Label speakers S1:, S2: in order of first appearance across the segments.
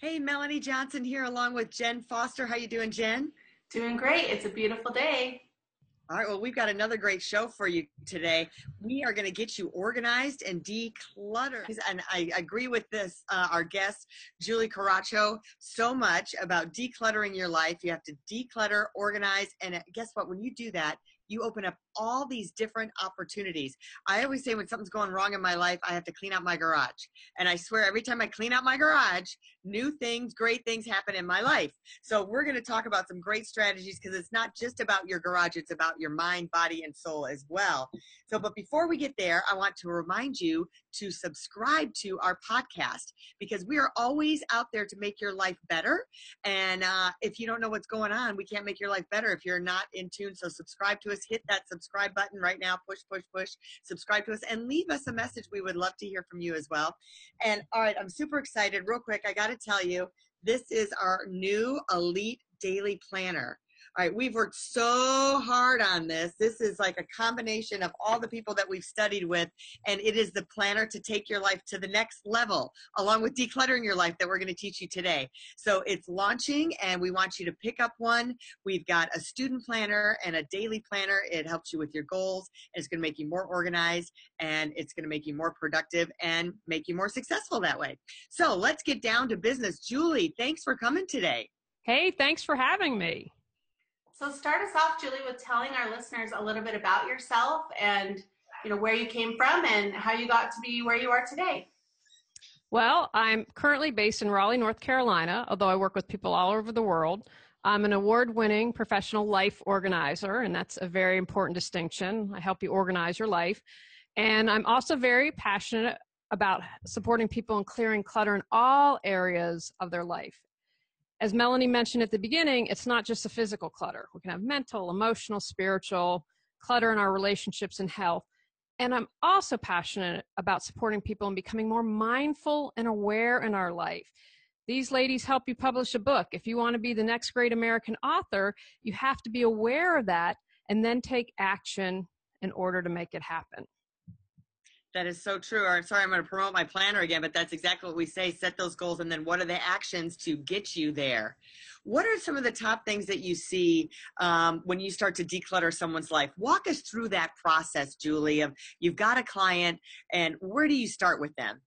S1: Hey, Melanie Johnson here along with Jen Foster. How you doing, Jen?
S2: Doing great. It's a beautiful day.
S1: All right, well, we've got another great show for you today. We are going to get you organized and decluttered. And I agree with this, uh, our guest, Julie Coraccio, so much about decluttering your life. You have to declutter, organize, and uh, guess what? When you do that, you open up all these different opportunities. I always say when something's going wrong in my life, I have to clean out my garage. And I swear every time I clean out my garage, new things, great things happen in my life. So we're going to talk about some great strategies because it's not just about your garage, it's about your mind, body, and soul as well. So, but before we get there, I want to remind you to subscribe to our podcast because we are always out there to make your life better. And uh, if you don't know what's going on, we can't make your life better if you're not in tune. So subscribe to us, hit that subscribe button right now, push, push, push, subscribe to us, and leave us a message. We would love to hear from you as well. And all right, I'm super excited. Real quick, I got to tell you, this is our new Elite Daily Planner. All right, we've worked so hard on this. This is like a combination of all the people that we've studied with, and it is the planner to take your life to the next level, along with decluttering your life that we're going to teach you today. So it's launching, and we want you to pick up one. We've got a student planner and a daily planner. It helps you with your goals. It's going to make you more organized, and it's going to make you more productive and make you more successful that way. So let's get down to business. Julie, thanks for coming today.
S3: Hey, thanks for having me.
S2: So start us off, Julie, with telling our listeners a little bit about yourself and you know where you came from and how you got to be where you are today.
S3: Well, I'm currently based in Raleigh, North Carolina, although I work with people all over the world. I'm an award winning professional life organizer, and that's a very important distinction. I help you organize your life. And I'm also very passionate about supporting people and clearing clutter in all areas of their life as Melanie mentioned at the beginning, it's not just a physical clutter. We can have mental, emotional, spiritual clutter in our relationships and health. And I'm also passionate about supporting people and becoming more mindful and aware in our life. These ladies help you publish a book. If you want to be the next great American author, you have to be aware of that and then take action in order to make it happen.
S1: That is so true. I'm sorry, I'm going to promote my planner again, but that's exactly what we say. Set those goals, and then what are the actions to get you there? What are some of the top things that you see um, when you start to declutter someone's life? Walk us through that process, Julie. Of you've got a client, and where do you start with them?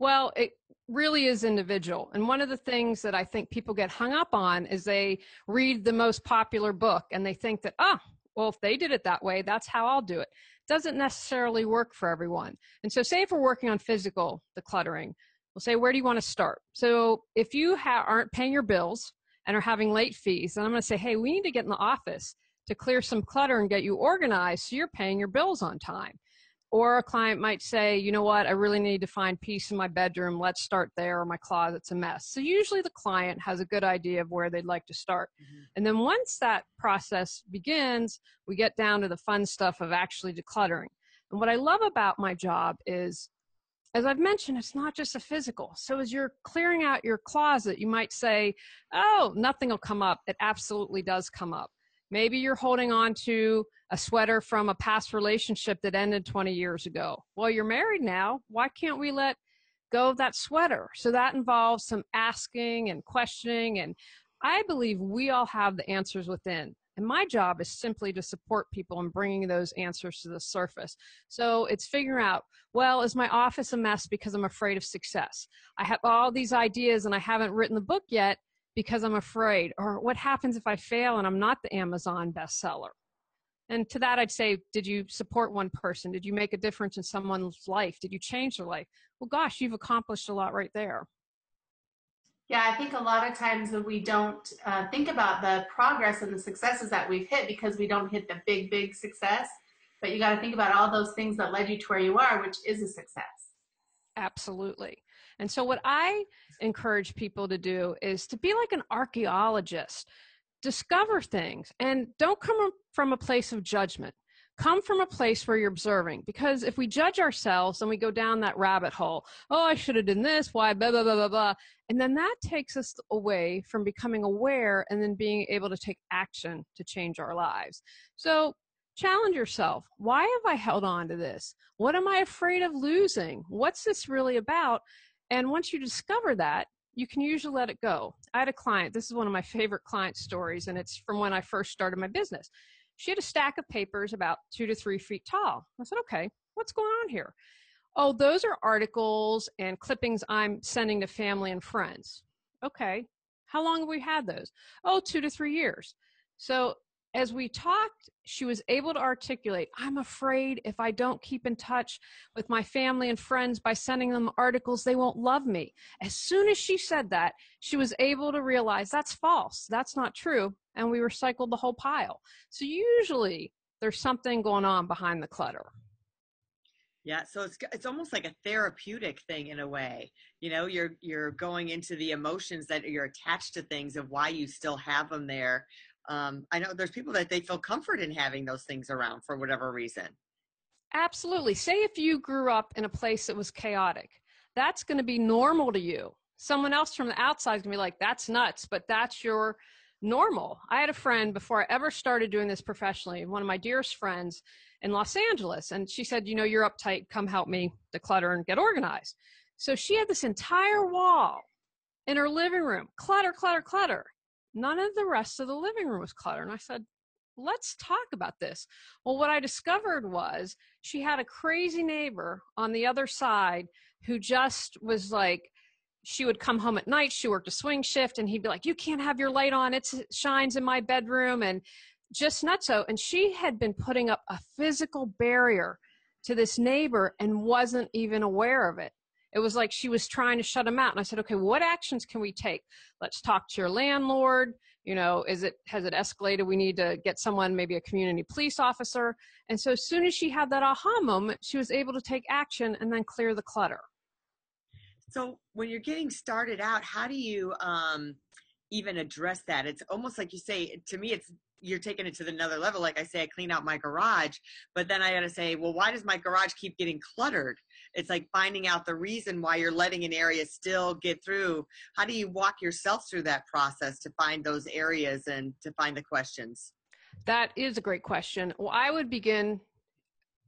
S3: Well, it really is individual. And one of the things that I think people get hung up on is they read the most popular book and they think that, oh, well, if they did it that way, that's how I'll do it doesn't necessarily work for everyone. And so, say if we're working on physical decluttering, we'll say, where do you want to start? So, if you ha- aren't paying your bills and are having late fees, then I'm going to say, hey, we need to get in the office to clear some clutter and get you organized so you're paying your bills on time. Or a client might say, you know what, I really need to find peace in my bedroom. Let's start there, or my closet's a mess. So usually the client has a good idea of where they'd like to start. Mm-hmm. And then once that process begins, we get down to the fun stuff of actually decluttering. And what I love about my job is, as I've mentioned, it's not just a physical. So as you're clearing out your closet, you might say, oh, nothing will come up. It absolutely does come up. Maybe you're holding on to a sweater from a past relationship that ended 20 years ago. Well, you're married now. Why can't we let go of that sweater? So that involves some asking and questioning. And I believe we all have the answers within. And my job is simply to support people in bringing those answers to the surface. So it's figuring out, well, is my office a mess because I'm afraid of success? I have all these ideas and I haven't written the book yet because I'm afraid. Or what happens if I fail and I'm not the Amazon bestseller? And to that, I'd say, did you support one person? Did you make a difference in someone's life? Did you change their life? Well, gosh, you've accomplished a lot right there.
S2: Yeah, I think a lot of times that we don't uh, think about the progress and the successes that we've hit because we don't hit the big, big success. But you got to think about all those things that led you to where you are, which is a success.
S3: Absolutely. And so, what I encourage people to do is to be like an archaeologist, discover things, and don't come from a place of judgment. Come from a place where you're observing. Because if we judge ourselves and we go down that rabbit hole, oh, I should have done this, why, blah, blah, blah, blah, blah. And then that takes us away from becoming aware and then being able to take action to change our lives. So challenge yourself. Why have I held on to this? What am I afraid of losing? What's this really about? And once you discover that, you can usually let it go. I had a client, this is one of my favorite client stories, and it's from when I first started my business. She had a stack of papers about two to three feet tall. I said, okay, what's going on here? Oh, those are articles and clippings I'm sending to family and friends. Okay, how long have we had those? Oh, two to three years. So as we talked, she was able to articulate, I'm afraid if I don't keep in touch with my family and friends by sending them articles, they won't love me. As soon as she said that, she was able to realize that's false. That's not true. And we recycled the whole pile. So usually there's something going on behind the clutter.
S1: Yeah, so it's it's almost like a therapeutic thing in a way. You know, you're you're going into the emotions that you're attached to things of why you still have them there um, I know there's people that they feel comfort in having those things around for whatever reason.
S3: Absolutely. Say if you grew up in a place that was chaotic, that's going to be normal to you. Someone else from the outside is going to be like, that's nuts, but that's your normal. I had a friend before I ever started doing this professionally, one of my dearest friends in Los Angeles. And she said, You know, you're uptight. Come help me declutter and get organized. So she had this entire wall in her living room clutter, clutter, clutter none of the rest of the living room was cluttered. And I said, let's talk about this. Well, what I discovered was she had a crazy neighbor on the other side who just was like, she would come home at night. She worked a swing shift, and he'd be like, "You can't have your light on. It shines in my bedroom," and just nutso. And she had been putting up a physical barrier to this neighbor and wasn't even aware of it. It was like she was trying to shut him out. And I said, okay, what actions can we take? Let's talk to your landlord. You know, is it, has it escalated? We need to get someone, maybe a community police officer. And so as soon as she had that aha moment, she was able to take action and then clear the clutter.
S1: So when you're getting started out, how do you, um, even address that. It's almost like you say, to me, it's you're taking it to another level. Like I say, I clean out my garage, but then I got to say, well, why does my garage keep getting cluttered? It's like finding out the reason why you're letting an area still get through. How do you walk yourself through that process to find those areas and to find the questions?
S3: That is a great question. Well, I would begin,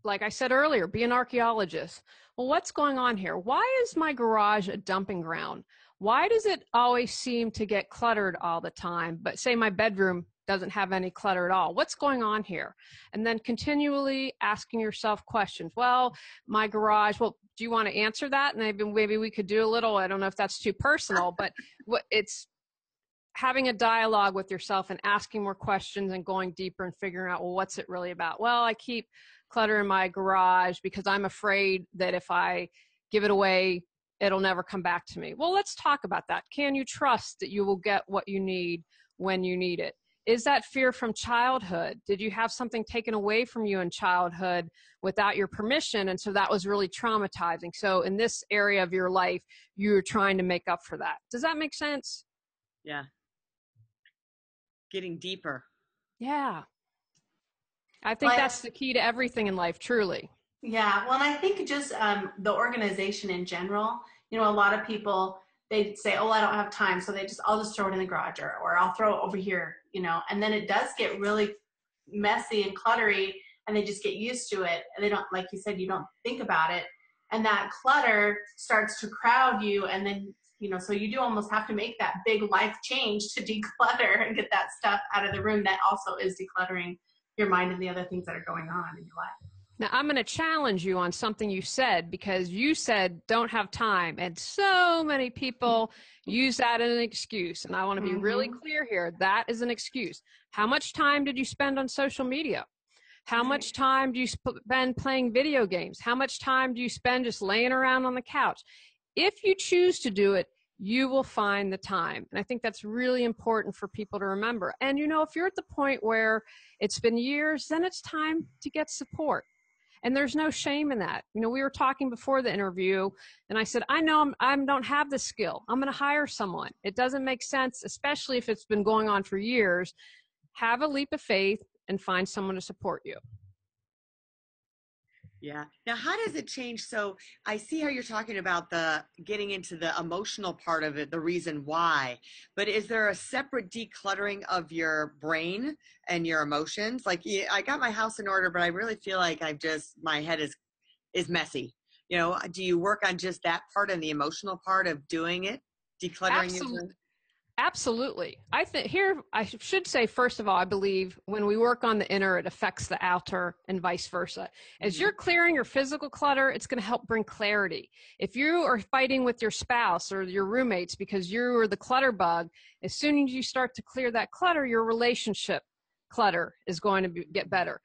S3: like I said earlier, be an archaeologist. Well, what's going on here? Why is my garage a dumping ground? why does it always seem to get cluttered all the time? But say my bedroom doesn't have any clutter at all. What's going on here? And then continually asking yourself questions. Well, my garage, well, do you want to answer that? And maybe, we could do a little, I don't know if that's too personal, but it's having a dialogue with yourself and asking more questions and going deeper and figuring out, well, what's it really about? Well, I keep clutter in my garage because I'm afraid that if I give it away, it'll never come back to me. Well, let's talk about that. Can you trust that you will get what you need when you need it? Is that fear from childhood? Did you have something taken away from you in childhood without your permission? And so that was really traumatizing. So in this area of your life, you're trying to make up for that. Does that make sense?
S1: Yeah. Getting deeper.
S3: Yeah. I think that's the key to everything in life, truly.
S2: Yeah, well, and I think just um, the organization in general, you know, a lot of people, they say, oh, I don't have time. So they just, I'll just throw it in the garage or, or I'll throw it over here, you know, and then it does get really messy and cluttery and they just get used to it. And they don't, like you said, you don't think about it. And that clutter starts to crowd you. And then, you know, so you do almost have to make that big life change to declutter and get that stuff out of the room that also is decluttering your mind and the other things that are going on in your life.
S3: Now, I'm going to challenge you on something you said because you said don't have time. And so many people use that as an excuse. And I want to be mm-hmm. really clear here that is an excuse. How much time did you spend on social media? How much time do you spend playing video games? How much time do you spend just laying around on the couch? If you choose to do it, you will find the time. And I think that's really important for people to remember. And you know, if you're at the point where it's been years, then it's time to get support And there's no shame in that. You know, we were talking before the interview and I said, I know I'm, I don't have the skill. I'm going to hire someone. It doesn't make sense, especially if it's been going on for years. Have a leap of faith and find someone to support you.
S1: Yeah. Now, how does it change? So I see how you're talking about the getting into the emotional part of it, the reason why. But is there a separate decluttering of your brain and your emotions? Like, I got my house in order, but I really feel like I've just my head is is messy. You know, do you work on just that part and the emotional part of doing it, decluttering?
S3: Absolutely. Absolutely. I think here, I should say, first of all, I believe when we work on the inner, it affects the outer and vice versa. As you're clearing your physical clutter, it's going to help bring clarity. If you are fighting with your spouse or your roommates because you are the clutter bug, as soon as you start to clear that clutter, your relationship clutter is going to be, get better.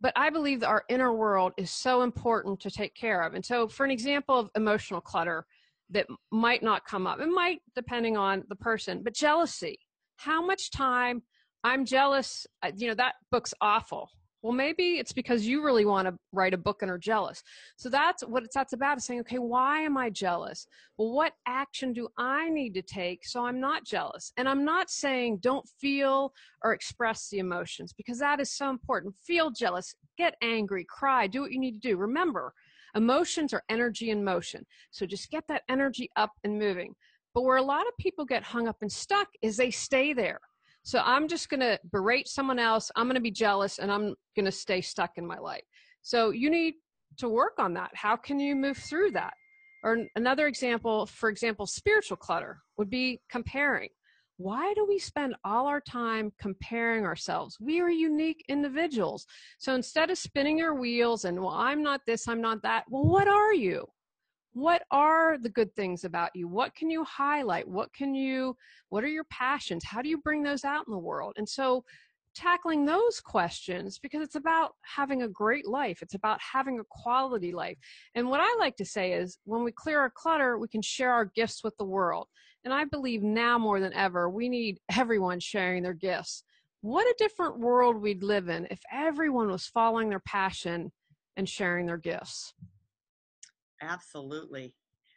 S3: But I believe that our inner world is so important to take care of. And so, for an example of emotional clutter, that might not come up. It might, depending on the person, but jealousy. How much time I'm jealous, you know, that book's awful. Well, maybe it's because you really want to write a book and are jealous. So that's what it's that's about is saying, okay, why am I jealous? Well, what action do I need to take so I'm not jealous? And I'm not saying don't feel or express the emotions because that is so important. Feel jealous, get angry, cry, do what you need to do. Remember, Emotions are energy in motion. So just get that energy up and moving. But where a lot of people get hung up and stuck is they stay there. So I'm just going to berate someone else. I'm going to be jealous and I'm going to stay stuck in my life. So you need to work on that. How can you move through that? Or another example, for example, spiritual clutter would be comparing why do we spend all our time comparing ourselves? We are unique individuals. So instead of spinning our wheels and, well, I'm not this, I'm not that, well, what are you? What are the good things about you? What can you highlight? What can you, what are your passions? How do you bring those out in the world? And so tackling those questions because it's about having a great life. It's about having a quality life. And what I like to say is when we clear our clutter, we can share our gifts with the world. And I believe now more than ever, we need everyone sharing their gifts. What a different world we'd live in if everyone was following their passion and sharing their gifts.
S1: Absolutely.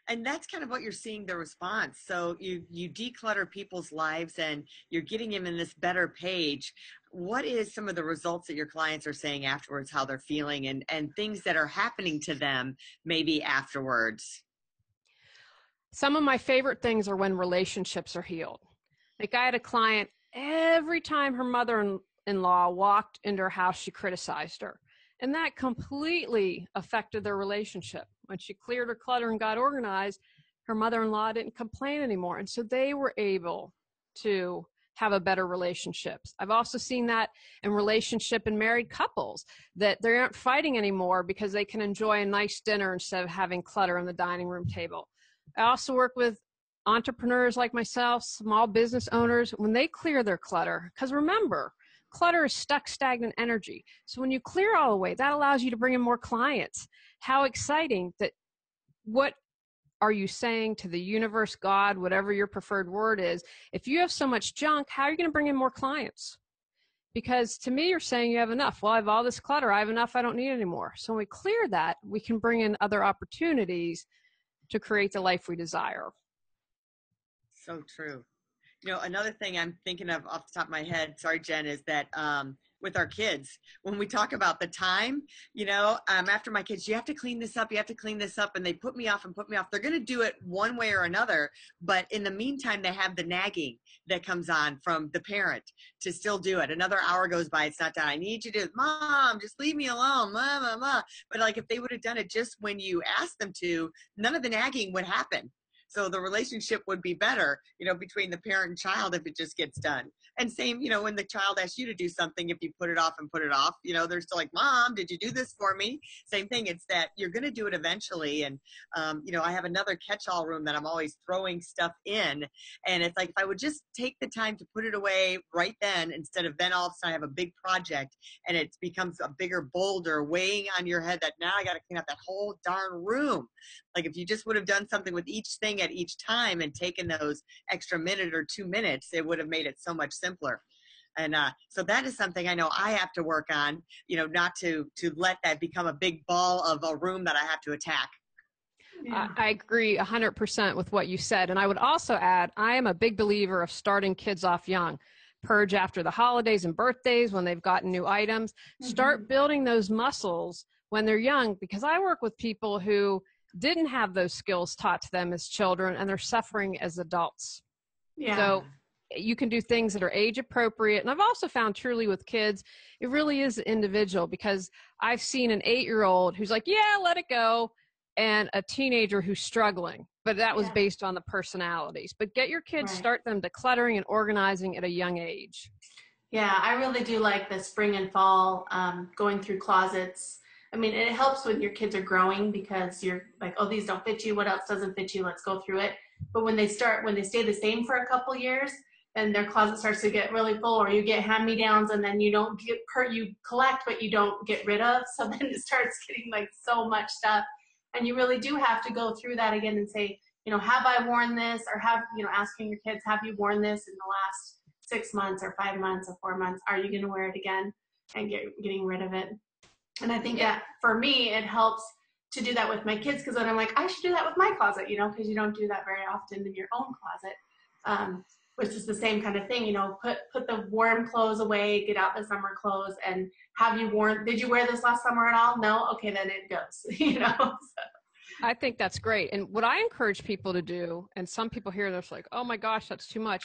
S1: And that's kind of what you're seeing the response. So you you declutter people's lives and you're getting them in this better page. What is some of the results that your clients are saying afterwards, how they're feeling and and things that are happening to them maybe afterwards?
S3: Some of my favorite things are when relationships are healed. Like I had a client, every time her mother in law walked into her house, she criticized her. And that completely affected their relationship. When she cleared her clutter and got organized, her mother in law didn't complain anymore. And so they were able to have a better relationships. I've also seen that in relationship and married couples that they aren't fighting anymore because they can enjoy a nice dinner instead of having clutter on the dining room table. I also work with entrepreneurs like myself, small business owners, when they clear their clutter. Because remember, clutter is stuck, stagnant energy. So when you clear all the way, that allows you to bring in more clients. How exciting that what are you saying to the universe, God, whatever your preferred word is? If you have so much junk, how are you going to bring in more clients? Because to me, you're saying you have enough. Well, I have all this clutter. I have enough. I don't need anymore. So when we clear that, we can bring in other opportunities to create the life we desire.
S1: So true. You know, another thing I'm thinking of off the top of my head, sorry, Jen, is that um, with our kids, when we talk about the time, you know, um, after my kids, you have to clean this up, you have to clean this up, and they put me off and put me off. They're going to do it one way or another, but in the meantime, they have the nagging that comes on from the parent to still do it. Another hour goes by, it's not done. I need you to, mom, just leave me alone, blah, blah, blah. But like if they would have done it just when you asked them to, none of the nagging would happen. So the relationship would be better, you know, between the parent and child if it just gets done. And same, you know, when the child asks you to do something, if you put it off and put it off, you know, they're still like, Mom, did you do this for me? Same thing. It's that you're going to do it eventually. And, um, you know, I have another catch all room that I'm always throwing stuff in. And it's like, if I would just take the time to put it away right then, instead of then all of a sudden I have a big project and it becomes a bigger boulder weighing on your head that now I got to clean up that whole darn room. Like if you just would have done something with each thing at each time and taken those extra minute or two minutes, it would have made it so much simpler. and uh, so that is something I know I have to work on. You know, not to to let that become a big ball of a room that I have to attack.
S3: Yeah. I, I agree 100% with what you said. And I would also add, I am a big believer of starting kids off young. Purge after the holidays and birthdays when they've gotten new items. Mm-hmm. Start building those muscles when they're young because I work with people who didn't have those skills taught to them as children and they're suffering as adults. Yeah. So you can do things that are age appropriate. And I've also found truly with kids, it really is individual because I've seen an eight year old who's like, yeah, let it go. And a teenager who's struggling, but that was yeah. based on the personalities. But get your kids, right. start them decluttering and organizing at a young age.
S2: Yeah, I really do like the spring and fall um, going through closets. I mean, it helps when your kids are growing because you're like, oh, these don't fit you. What else doesn't fit you? Let's go through it. But when they start, when they stay the same for a couple years, and their closet starts to get really full or you get hand me downs and then you don't get per you collect but you don't get rid of so then it starts getting like so much stuff and you really do have to go through that again and say you know have i worn this or have you know asking your kids have you worn this in the last six months or five months or four months are you going to wear it again and get getting rid of it and i think yeah. that for me it helps to do that with my kids because then i'm like i should do that with my closet you know because you don't do that very often in your own closet um, which is the same kind of thing you know put put the warm clothes away get out the summer clothes and have you worn did you wear this last summer at all no okay then it goes you know so.
S3: I think that's great. And what I encourage people to do, and some people here, they're like, oh my gosh, that's too much.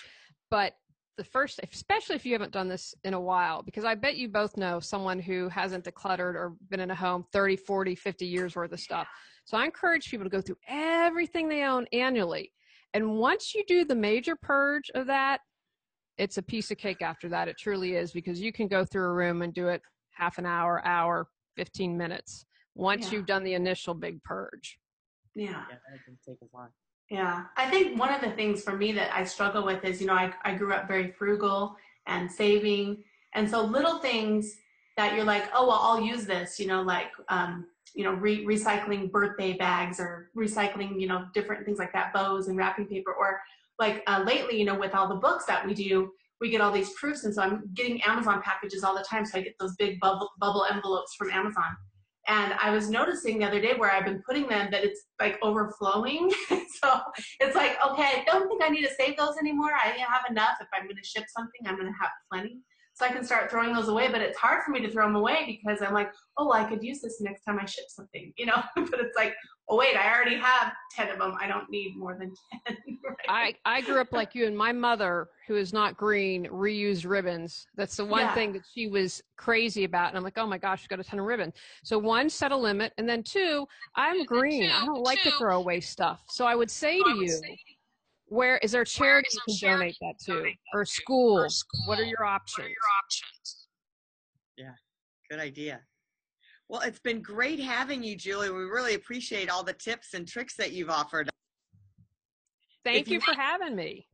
S3: But the first, especially if you haven't done this in a while, because I bet you both know someone who hasn't decluttered or been in a home 30, 40, 50 years worth of stuff. So I encourage people to go through everything they own annually and once you do the major purge of that, it's a piece of cake after that. It truly is because you can go through a room and do it half an hour, hour, 15 minutes once yeah. you've done the initial big purge.
S2: Yeah. Yeah, Yeah. I think one of the things for me that I struggle with is, you know, I, I grew up very frugal and saving. And so little things that you're like, oh, well, I'll use this, you know, like um, you know, re- recycling birthday bags or recycling, you know, different things like that, bows and wrapping paper. Or like uh, lately, you know, with all the books that we do, we get all these proofs. And so I'm getting Amazon packages all the time. So I get those big bubble, bubble envelopes from Amazon. And I was noticing the other day where I've been putting them that it's like overflowing. so it's like, okay, I don't think I need to save those anymore. I have enough. If I'm going to ship something, I'm going to have plenty so I can start throwing those away. But it's hard for me to throw them away because I'm like, oh, I could use this next time I ship something, you know. but it's like, oh wait, I already have ten of them. I don't need more than ten.
S3: right? I I grew up like you, and my mother, who is not green, reused ribbons. That's the one yeah. thing that she was crazy about, and I'm like, oh my gosh, she's got a ton of ribbon. So one, set a limit, and then two, I'm green. I don't like to throw away stuff. So I would say to you where is there a charity you can donate that to or school? or school? What are your options? What are your options?
S1: Yeah, good idea. Well, it's been great having you, Julie. We really appreciate all the tips and tricks that you've offered.
S3: Thank you, you for having me.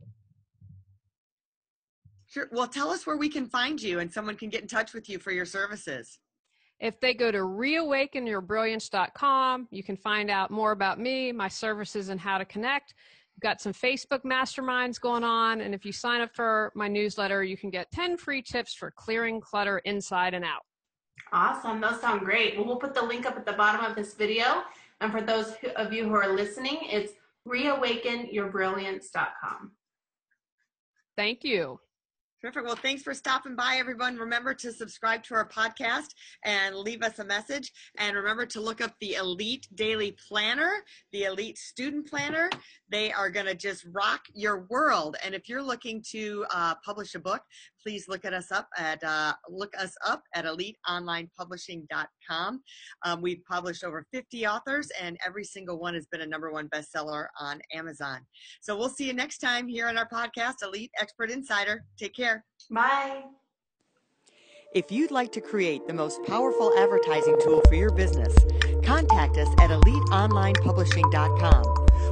S1: Sure. Well, tell us where we can find you and someone can get in touch with you for your services.
S3: If they go to reawakenyourbrilliance.com, you can find out more about me, my services, and how to connect got some Facebook masterminds going on. And if you sign up for my newsletter, you can get 10 free tips for clearing clutter inside and out.
S2: Awesome. Those sound great. Well, we'll put the link up at the bottom of this video. And for those of you who are listening, it's reawakenyourbrilliance.com.
S3: Thank you.
S1: Terrific. Well, thanks for stopping by, everyone. Remember to subscribe to our podcast and leave us a message. And remember to look up the Elite Daily Planner, the Elite Student Planner. They are going to just rock your world. And if you're looking to uh, publish a book, please look at us up at uh, look us up at eliteonlinepublishing.com. Um, we've published over 50 authors, and every single one has been a number one bestseller on Amazon. So we'll see you next time here on our podcast, Elite Expert Insider. Take care.
S2: Bye.
S1: If you'd like to create the most powerful advertising tool for your business, contact us at eliteonlinepublishing.com,